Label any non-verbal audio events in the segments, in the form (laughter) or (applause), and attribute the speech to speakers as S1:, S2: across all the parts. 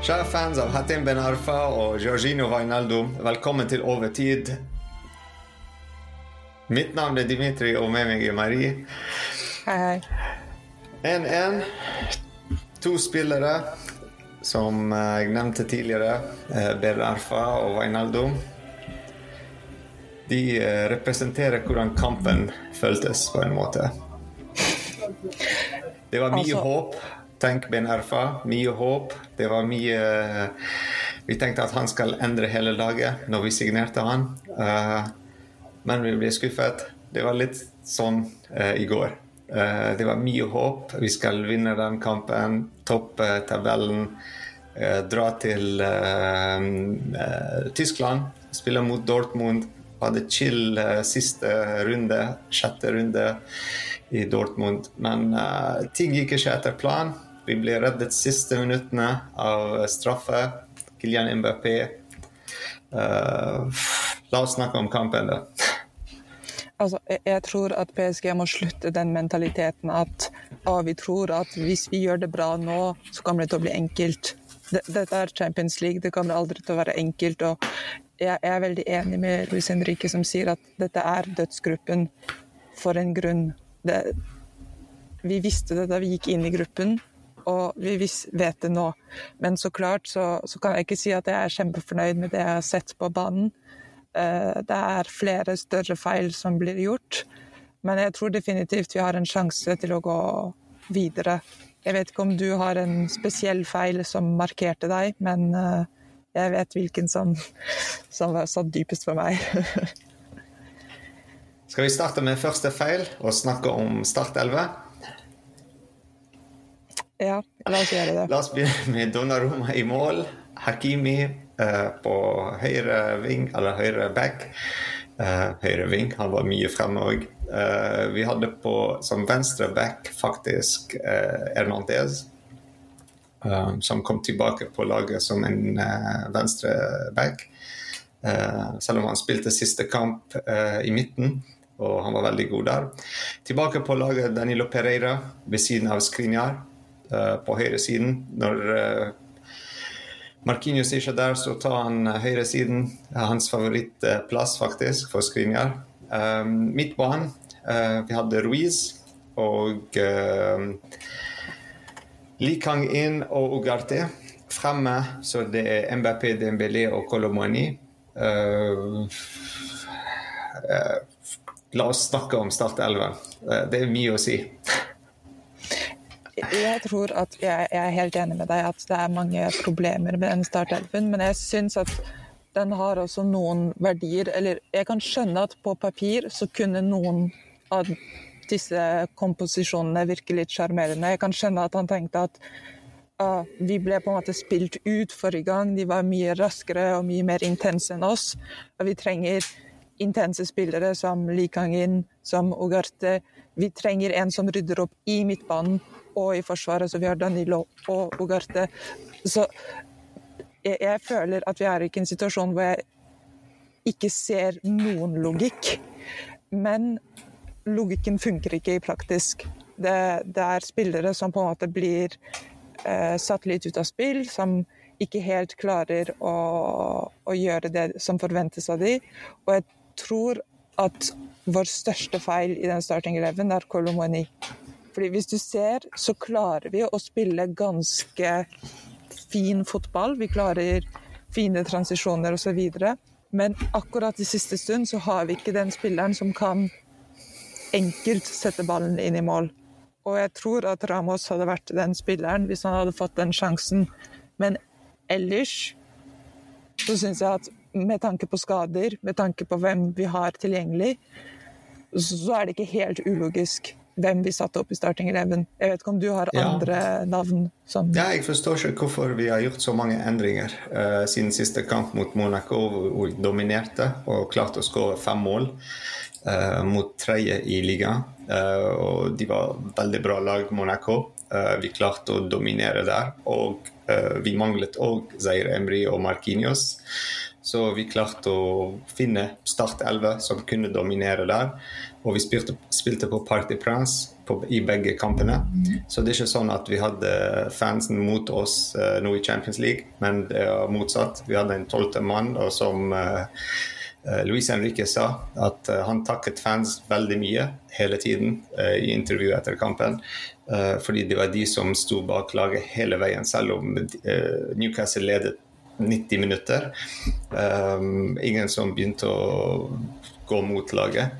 S1: Kjære fans av Hatim Ben Arfa og Georgino Vainaldum, velkommen til Overtid. Mitt navn er Dimitri, og med meg er Marie.
S2: Hei, hei.
S1: 1-1. To spillere som eh, jeg nevnte tidligere, eh, Ben Arfa og Vainaldum. De eh, representerer hvordan kampen føltes, på en måte. Det var mye
S2: Altså-
S1: håp. Tenk Ben Arfa. Mye håp. Det var mye Vi tenkte at han skal endre hele laget når vi signerte han. Eh, men vi ble skuffet. Det var litt sånn eh, i går. Eh, det var mye håp. Vi skal vinne den kampen. Toppe tabellen. eh, dra til eh, eh, Tyskland. Spille mot Dortmund. Hadde chill eh, siste runde, sjette runde i Dortmund. Men eh, ting gikk ikke etter planen. Vi ble reddet siste minuttene av straffe. Kylian Mbappé. Uh, la oss snakke om kampen, da.
S2: Altså, jeg, tror at PSG må slutte den mentaliteten at ah, vi tror at hvis vi gjør det bra nå, så kommer det til å bli enkelt. Dette er Champions League, det kommer aldri til å være enkelt. og jeg er veldig enig med Luis Henrique som sier at dette er dødsgruppen for en grunn. Det, vi visste det da vi gikk inn i gruppen, og vi vet det nå. Men så klart så, så kan jeg ikke si at jeg er kjempefornøyd med det jeg har sett på banen. Eh, Det er flere større feil som blir gjort, men jeg tror definitivt vi har en sjanse til å gå videre. Jeg vet ikke om du har en spesiell feil som markerte deg, men eh, jeg vet hvilken som, som satt dypest for meg. (laughs)
S1: Skal vi starte med første feil og snakke om Start 11?
S2: Ja, la oss gjøre det.
S1: La oss begynne med Donnarumma i mål. Hakimi eh, på høyre ving, eller høyre back. Eh, høyre ving, han var mye fremme òg. Eh, vi hadde på som venstre back faktisk eh, Hernandez. eh, som kom tilbake på laget som en eh, venstre back. Selv om han spilte siste kamp i midten, og han var veldig god der. Tilbake på laget Danilo Pereira ved siden av Skriniar eh, på høyresiden. Når Markinius Marquinhos ikke er der, så tar han eh, høyresiden. Hans favorittplass, faktisk, for Skriniar. Uh, Midtbanen, han vi hadde Ruiz og Li Kang In og Ugarte. Fremme så det er MBP, Dembélé og Kolomani. La oss snakke om Start 11. Uh, det er mye å si.
S2: Jeg tror at jeg, jeg er helt enig med deg at det er mange problemer med den startelven, men jeg syns at den har også noen verdier. Eller jeg kan skjønne at på papir så kunne noen av disse komposisjonene virke litt sjarmerende. Jeg kan skjønne at han tenkte at uh, vi ble på en måte spilt ut forrige gang. De var mye raskere og mye mer intense enn oss. Og vi trenger intense spillere som Likangin som Ugarte. Vi trenger en som rydder opp i midtbanen og i forsvaret, så vi har Danilo og Ugarte. Så jeg, jeg føler at vi er ikke i en situasjon hvor jeg ikke ser noen logikk. Men logikken funker ikke i praktisk. Det, det er spillere som på en måte blir eh, satt litt ut av spill, som ikke helt klarer å, å gjøre det som forventes av dem. Og jeg tror at vår største feil i den starting eleven er Kolomoni. Fordi hvis du ser, så klarer vi å spille ganske fin fotball. Vi klarer fine transisjoner osv. Men akkurat i siste stund så har vi ikke den spilleren som kan enkelt sette ballen inn i mål. Og jeg tror at Ramos hadde vært den spilleren hvis han hadde fått den sjansen. Men ellers så syns jeg at med tanke på skader, med tanke på hvem vi har tilgjengelig, så er det ikke helt ulogisk hvem vi satte opp i starting eleven. Jeg vet ikke om du har
S1: Ja.
S2: andre navn som
S1: Ja, jeg forstår ikke hvorfor vi har gjort så mange endringer uh, siden siste kamp mot Monaco, hvor vi dominerte og klarte å skåre fem mål uh, mot tredje i ligaen. Uh, og de var veldig bra lag, Monaco. Vi klarte å dominere der. Og vi manglet òg Zair Emry og Marquinhos. Så vi klarte å finne Start 11 som kunne dominere der. Og vi spilte, spilte på Parc des Princes på, i begge kampene. Så det er ikke sånn at vi hadde fansen mot oss uh, nå i Champions League, men det er motsatt. Vi hadde en tolvte mann, og som uh, Luis Henrique sa, at han takket fans veldig mye hele tiden i intervjuet etter kampen. fordi det var de som sto bak laget hele veien, selv om Newcastle ledet 90 minutter. Ingen som begynte å gå mot laget.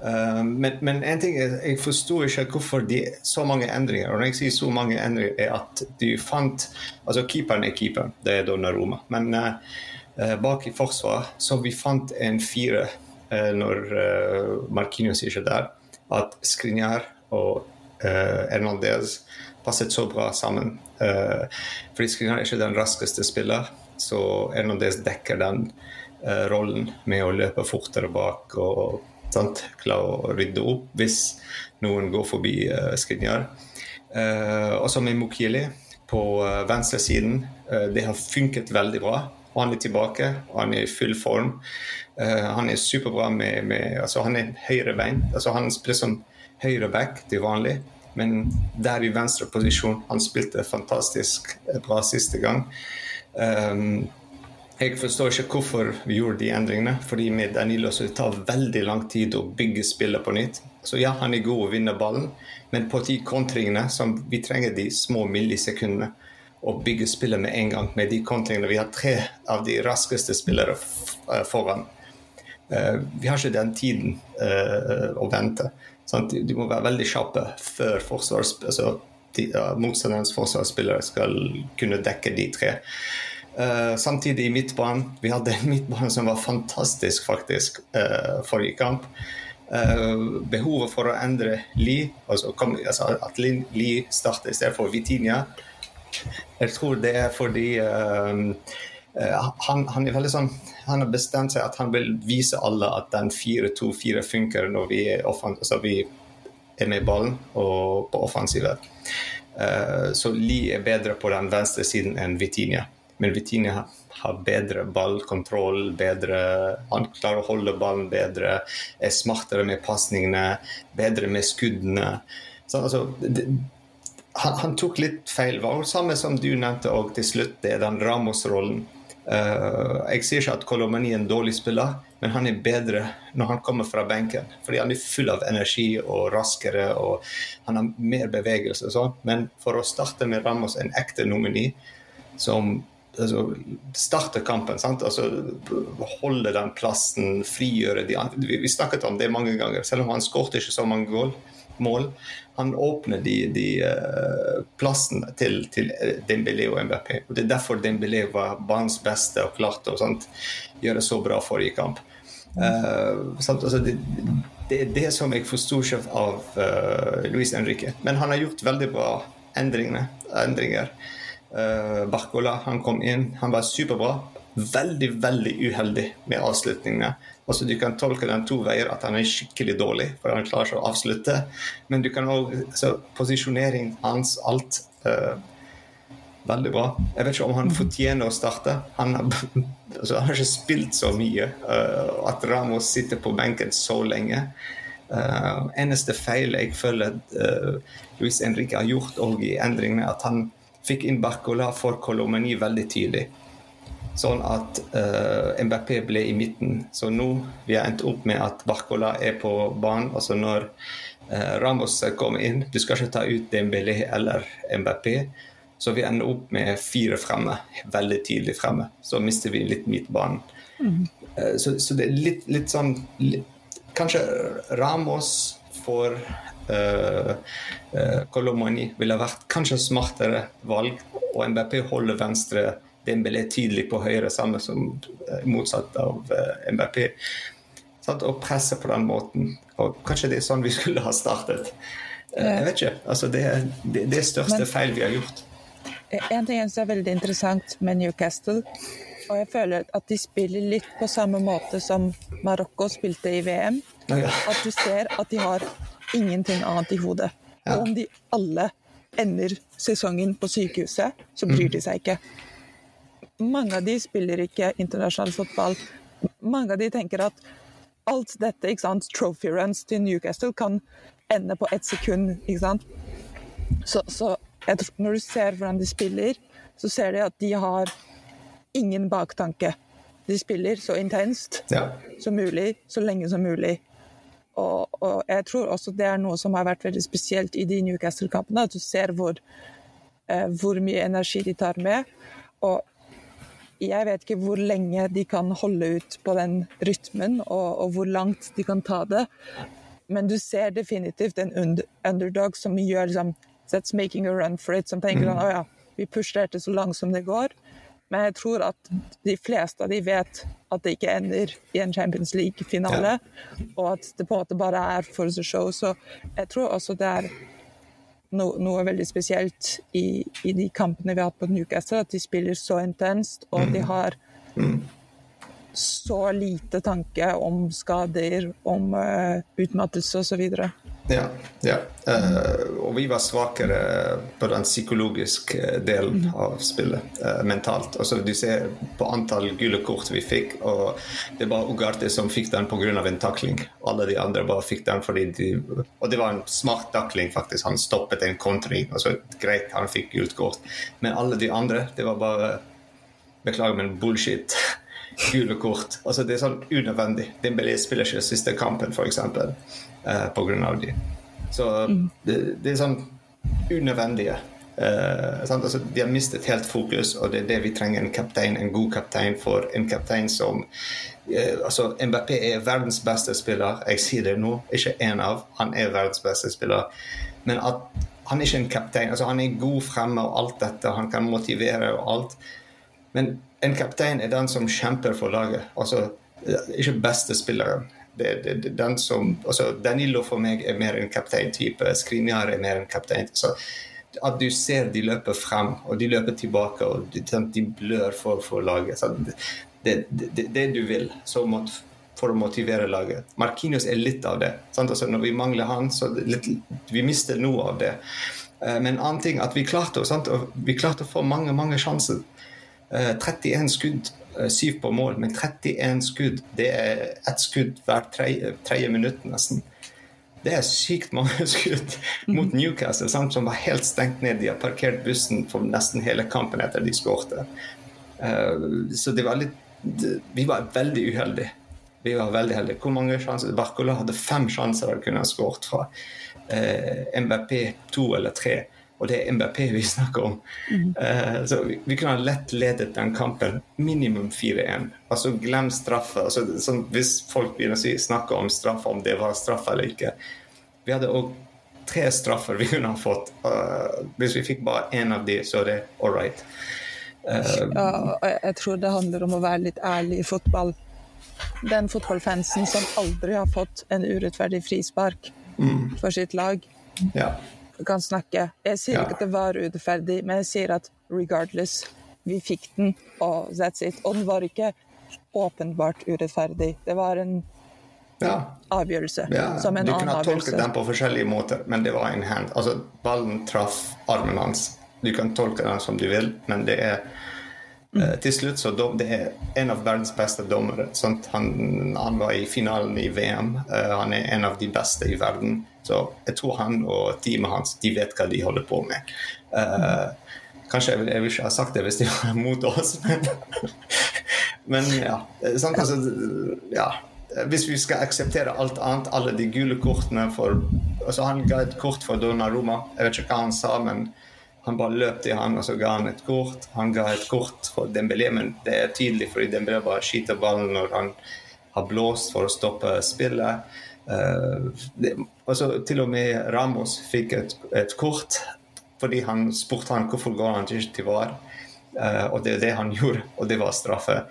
S1: Um, men, men, en ting er, jeg forsto ikke hvorfor de så mange endringer. Og når jeg sier så mange endringer, er at du fant Altså, keeperen er keeperen, det er Donnaroma. Men uh, bak i forsvaret, så vi fant en fire uh, når uh, Marquinhos ikke er der, at Skriniar og uh, Hernandez passet så bra sammen. Uh, fordi Skriniar er ikke den raskeste spiller så Hernandez dekker den rollen med å løpe fortere bak og sant, klare å rydde opp hvis noen går forbi uh, Skrinjar. Uh, og så med Mokili på uh, venstresiden. Uh, det har funket veldig bra. Og han er tilbake, og han er i full form. han er superbra med, med altså Han er høyrebein. Altså han spiller som høyreback til vanlig. Men der i venstre posisjon Han spilte fantastisk bra siste gang. Um, jeg forstår ikke hvorfor vi gjorde de endringene. fordi med Danilo så det tar veldig lang tid å bygge spillet på nytt. Så ja, han er god å vinne ballen, men på de kontringene som vi trenger de små millisekundene å bygge spillet med en gang. Med de kontringene Vi har tre av de raskeste spillere eh, foran. Uh, vi har ikke den tiden uh, å vente. De må være veldig kjappe før forsvars, altså, de, motstanderens forsvarsspillere skal kunne dekke de tre. Uh, samtidig i midtbanen Vi hadde en midtbane som var fantastisk, faktisk, uh, forrige kamp. Uh, behovet for å endre Li, altså, kom, altså at Li starter istedenfor Vitinia, jeg tror det er fordi han, han, er veldig sånn Han har bestemt seg at han vil vise alle at den 4-2-4 funker når vi er, altså, vi er med ballen og på offensivet. så Li er bedre på den venstre siden enn Vitinia. Men Vitinha har bedre ballkontroll, bedre, han klarer å holde ballen bedre, er smartere med pasningene, bedre med skuddene. Så, altså, det, han, han, tok litt feil valg, samme som du nevnte og til slutt, det er den Ramos-rollen. Uh, jeg sier ikke at Kolomani er en dårlig spiller, men han er bedre når han kommer fra benken. Fordi han er full av energi og raskere og han har mer bevegelse. Sånn. Men for å starte med Ramos, en ekte nomini som altså, starte kampen. Sant? Altså, holde den plassen, frigjøre de andre. Vi, vi, snakket om det mange ganger. Selv om han skåret ikke så mange goal, mål. Han åpner de, de uh, plassene til, til Dembélé og MBP. Og Det er derfor Dembélé var banens beste og klarte å gjøre så bra forrige kamp. Uh, altså, det, det, er det som jeg forsto av uh, Luis Henrique. Men han har gjort veldig bra endringer. endringer. Uh, Barcola han kom inn, han var superbra. Veldig, veldig uheldig med avslutningene. Altså, du kan tolke den to veier, at han er skikkelig dårlig, for han klarer ikke å avslutte. Men du kan òg altså, Posisjonering hans, alt. Uh, veldig bra. Jeg vet ikke om han fortjener å starte. Han har, (laughs) altså, han har ikke spilt så mye. Uh, at Ramos sitter på benken så lenge. Uh, eneste feil jeg føler Luis Henrique har gjort i endringene, at han fikk inn Barcola for Kolomeni veldig tidlig. Sånn at uh, MBP ble i midten. Så nå vi har endt opp med at Barcola er på banen. Altså når uh, Ramos kommer inn, du skal ikke ta ut Dembélé eller MBP. Så vi ender opp med fire fremme, veldig tidlig fremme. Så mister vi litt midtbanen. Mm. Uh, så, så, det er litt, litt sånn litt, Kanskje Ramos får Kolomani ville vært kanskje smartere valg, og MBP holder venstre Dembélé tydelig på høyre, samme som uh, motsatt av MBP. Sånn, Og presse på den måten. Og kanskje det er sånn vi skulle ha startet. jeg vet ikke. Altså, det, er det, det største Men, feil vi har gjort.
S2: En ting som er veldig interessant med Newcastle, og jeg føler at de spiller litt på samme måte som Marokko spilte i VM. At du ser at de har ingenting annet i hodet. Ja. Og om de alle ender sesongen på sykehuset, så bryr mm. de seg ikke. Mange av de spiller ikke internasjonal fotball. Mange av de tenker at alt dette, ikke sant, trophy runs til Newcastle, kan ende på ett sekund. ikke sant? Så, så når du ser hvordan de spiller, så ser de at de har ingen baktanke. De spiller så intenst ja. som mulig, så lenge som mulig. Og, og, jeg tror også det er noe som har vært veldig spesielt i de Newcastle-kampene. At du ser hvor, eh, hvor mye energi de tar med. Og jeg vet ikke hvor lenge de kan holde ut på den rytmen, og, og hvor langt de kan ta det. Men du ser definitivt en underdog som gjør liksom That's making a run for it. Som tenker sånn. Å ja, vi pusher dette så langt som det går. Men jeg tror at de fleste av de vet at det ikke ender i en Champions League-finale, ja. og at det på en måte bare er for the show. Så jeg tror også det er no, noe veldig spesielt i, i, de kampene vi har hatt på Newcastle, at de spiller så intenst, og mm. de har mm. så lite tanke om skader, om uh, utmattelse osv.
S1: Ja. ja. Uh, og vi var svakere på den psykologiske delen mm. av spillet, uh, mentalt. Altså, du ser på antall gule kort vi fikk, og det var Ugarte som fikk den pga. en takling. Alle de andre bare fikk den fordi de Og det var en smart takling, faktisk. Han stoppet en kontring. Altså, greit, han fikk gult kort. Men alle de andre, det var bare Beklager, men bullshit (laughs) gule kort. Altså, det er sånn unødvendig. Dembélé spiller ikke siste kampen, f.eks eh, pga. de. Så mm. det, det, er sånn unødvendige. Eh, altså, de har mistet helt fokus, og det er det vi trenger en kaptein, en god kaptein for. En kaptein som eh, altså MBP er verdens beste spiller. Jeg sier det nå, ikke én av. Han er verdens beste spiller. Men at han er ikke en kaptein. Altså, han er god fremme og alt dette. Han kan motivere og alt. Men en kaptein er den som kjemper for laget. Altså, ikke beste spilleren det, det, det, den som, altså Danilo for meg er mer en kapteintype. Skriniar er mer en kaptein. Så at du ser de løper frem, og de løper tilbake, og de, de blør for, for laget. Så det, det, du vil måtte, for å motivere laget. Markinius er litt av det. Altså når vi mangler han, så litt, vi mister noe av det. Eh, men en annen ting at vi klarte, sant? vi klarte å få mange mange sjanser. 31 eh, skudd Eh, syv på mål, men 31 skudd. Det er ett skudd hvert tredje, tredje minutt, nesten. Det er sykt mange (laughs) skudd mot Newcastle, sant, som var helt stengt ned. De har parkert bussen for nesten hele kampen etter de skårte. Uh, så det var litt Vi var veldig uheldige. Vi var veldig heldige. Hvor mange sjanser? Barcola hadde fem sjanser de kunne ha skåret fra. Uh, MBP to eller tre. Og det er MBP vi snakker om. Mm. Uh, så vi, vi, kunne ha lett ledet den kampen minimum 4-1. Altså glem straffe. Altså, sånn, hvis folk begynner å snakke om straffe, om det var straff eller ikke Vi hadde òg tre straffer vi kunne ha fått. Uh, hvis vi fikk bare én av de, så er det all right.
S2: Uh, ja, jeg tror det handler om å være litt ærlig i fotball. Den fotballfansen som aldri har fått en urettferdig frispark mm. for sitt lag. Ja kan snakke. Jeg sier ja. ikke at det var urettferdig, men jeg sier at regardless, vi fikk den, og that's it. Og den var ikke åpenbart urettferdig. Det var en ja. avgjørelse. Ja. Som en annen avgjørelse. Du kunne
S1: tolke den på forskjellige måter, men det var en hand. Altså, ballen traff armen hans. Du kan tolke den som du vil, men det er Mm. Uh, til slutt så dom, Det er en av verdens beste dommere. Han, han, var i finalen i VM. Uh, han er en av de beste i verden. Så jeg tror han og teamet hans de vet hva de holder på med. Uh, kanskje jeg, jeg vil ikke ha sagt det hvis de var mot oss, (laughs) men, men ja. Sant? Altså, ja. Hvis vi skal akseptere alt annet, alle de gule kortene for altså Han ga et kort for Donnaroma. Jeg vet ikke hva han sa, men han bare løp til han, og så ga han et kort. Han ga et kort for Dembélé, men det er tydelig fordi Dembélé bare skyter ballen når han har blåst for å stoppe spillet. Uh, det, altså, til og med Ramos fikk et, et, kort fordi han spurte han hvorfor går han ikke til VAR. Uh, og det er det han (laughs) gjorde, og det var straffe.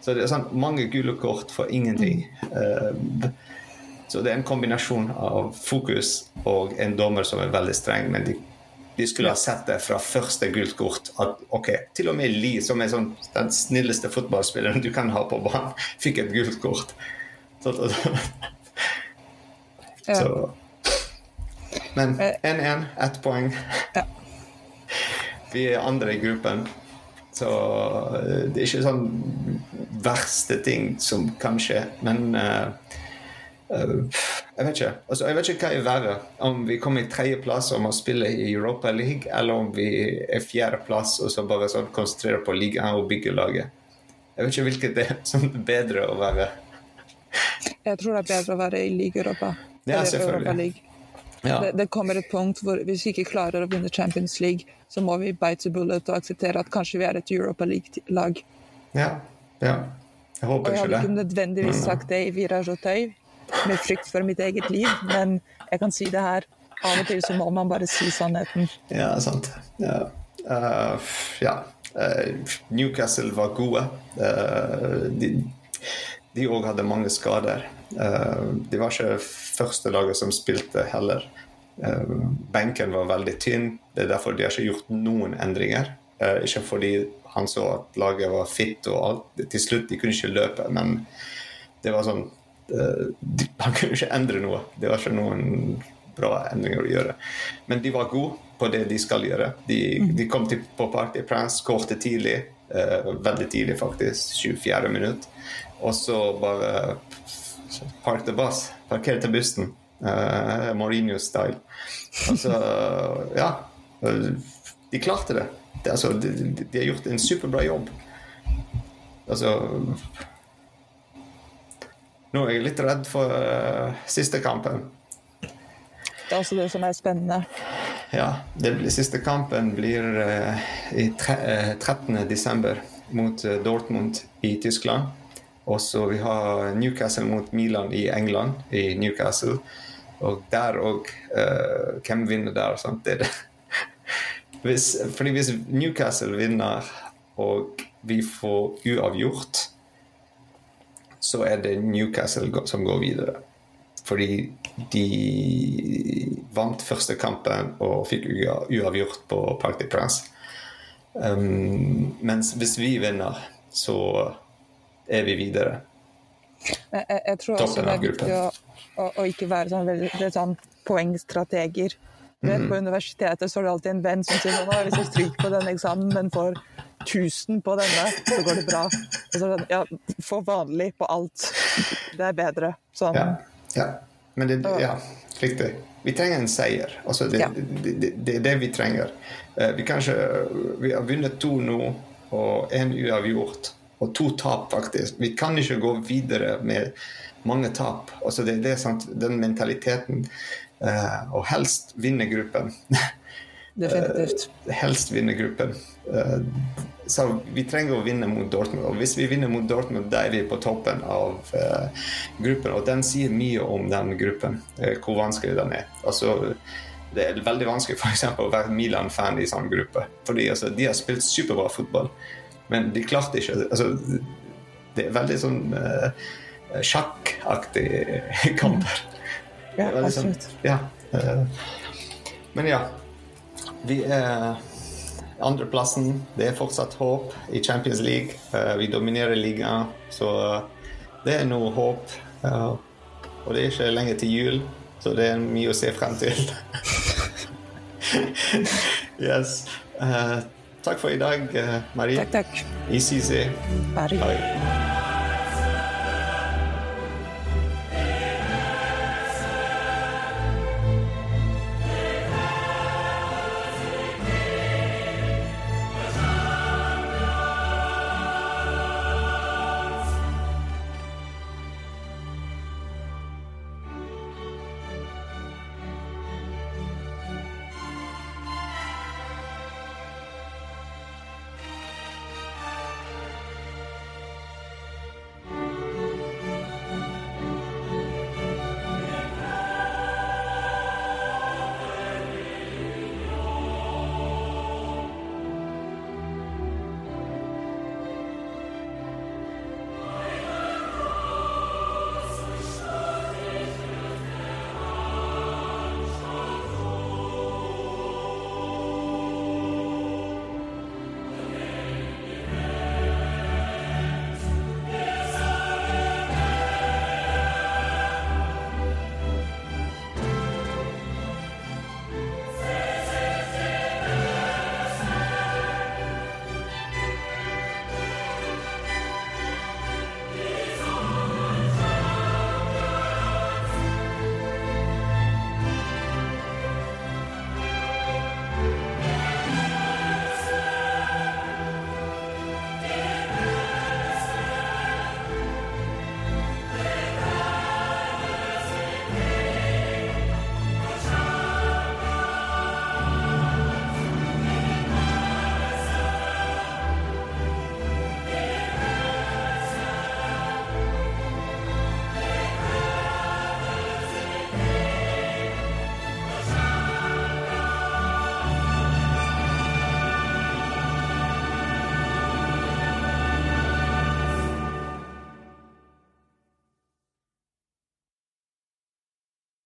S1: Så det er sånn mange gule kort for ingenting. Uh, så det er en kombinasjon av fokus og en dommer som er veldig streng, men de de skulle ha sett det fra første gult kort. At ok, til og med Lie, som er sånn, den snilleste fotballspilleren du kan ha på banen, fikk et gult kort. Så, så. Men 1-1, ett poeng. Ja. (laughs) Vi er andre i gruppen. Så det er ikke sånn verste ting som kan skje. Men uh, jeg vet ikke. Altså, jeg vet ikke hva er verre. Om vi kommer i tredjeplass og må spille i Europa League, eller om vi er fjerdeplass og så bare sånn konsentrerer på ligaen og bygger laget. Jeg vet ikke hvilket det er som er bedre å være.
S2: Jeg tror det er bedre å være i Liga Europa.
S1: Ja, selvfølgelig.
S2: Ja. Det, det, kommer et punkt hvor hvis vi ikke klarer å vinne Champions League, så må vi bite the bullet og akseptere at kanskje vi er et Europa League-lag.
S1: Ja, ja. Jeg håper ikke det.
S2: Og Jeg har ikke nødvendigvis sagt det i Viraj og Tøy, med frykt for mitt eget liv, men jeg kan si det her. Av og til så må man bare si sannheten.
S1: Ja, sant. Ja. Uh, ja. Uh, Newcastle var gode. Uh, de òg hadde mange skader. de var ikke første laget som spilte heller. benken var veldig tynn. Det er derfor de har ikke gjort noen endringer. ikke fordi han så at laget var fitt og alt. Til slutt de kunne ikke løpe, men det var sånn (laughs) Han kunne ikke endre noe. Det var ikke noen bra endringer å gjøre. Men de var gode på det de skal gjøre. De, mm. de kom til, på Party de Prince, skårte tidlig. Veldig tidlig, faktisk. 24. minutt. Og så bare park the bus. Parkerte bussen. Uh, Mourinho-style. Altså, (laughs) ja. De klarte det det, altså, de, de, har gjort en superbra jobb. Altså Nå er jeg litt redd for uh, siste kampen.
S2: Det er også det som er spennende.
S1: Ja. Blir, siste kampen blir uh, i tre, uh, 13. desember mot Dortmund i Tyskland. Og så vi har Newcastle mot Milan i England, i Newcastle. Og der òg Hvem vinner der? Er det (laughs) hvis, fordi hvis Newcastle vinner og vi får uavgjort, så er det Newcastle som går videre. Fordi de vant første kampen og fikk uavgjort på Park de. Um, mens hvis vi vinner, så er vi videre.
S2: Jeg, jeg tror også det er viktig å, å, å, ikke være sånn, veldig, sånn poengstrateger. Mm. På universitetet så er det alltid en venn som sier nå hvis jeg stryker på denne eksamen, men får 1000 på denne, så går det bra. Så, ja, Få vanlig på alt. Det er bedre. Sånn.
S1: Ja, ja. Men det, ja, riktig. Vi trenger en seier. Altså, det, ja. det, det, er det vi trenger. Uh, vi, kanskje, vi har vunnet to nå, og én uavgjort. Og to tap, faktisk. Vi kan ikke gå videre med mange tap. Altså, det, det er sant, Den mentaliteten Uh, og helst vinne gruppen. (laughs)
S2: Definitivt.
S1: Uh, helst vinne gruppen. Uh, så vi trenger å vinne mot Dortmund. Og hvis vi vinner mot Dortmund, da er vi på toppen av gruppen. Og den sier mye om den gruppen, hvor vanskelig den er. Altså, det er veldig vanskelig for eksempel, å være Milan-fan i sånn gruppe. Fordi altså, de har spilt superbra fotball, men de klarte ikke altså, Det er veldig sånn sjakkaktige (laughs) kamper.
S2: Ja, absolutt. absolutt.
S1: Ja. Uh, men ja. Vi er andreplassen. Det er fortsatt håp i Champions League. Uh, vi dominerer ligaen, så det er noe håp. Og det er ikke lenge til jul, så det er mye å se frem til. (laughs) yes. Uh, takk for i dag, Marie.
S2: Takk, takk.
S1: ICC.
S2: Bare Bye.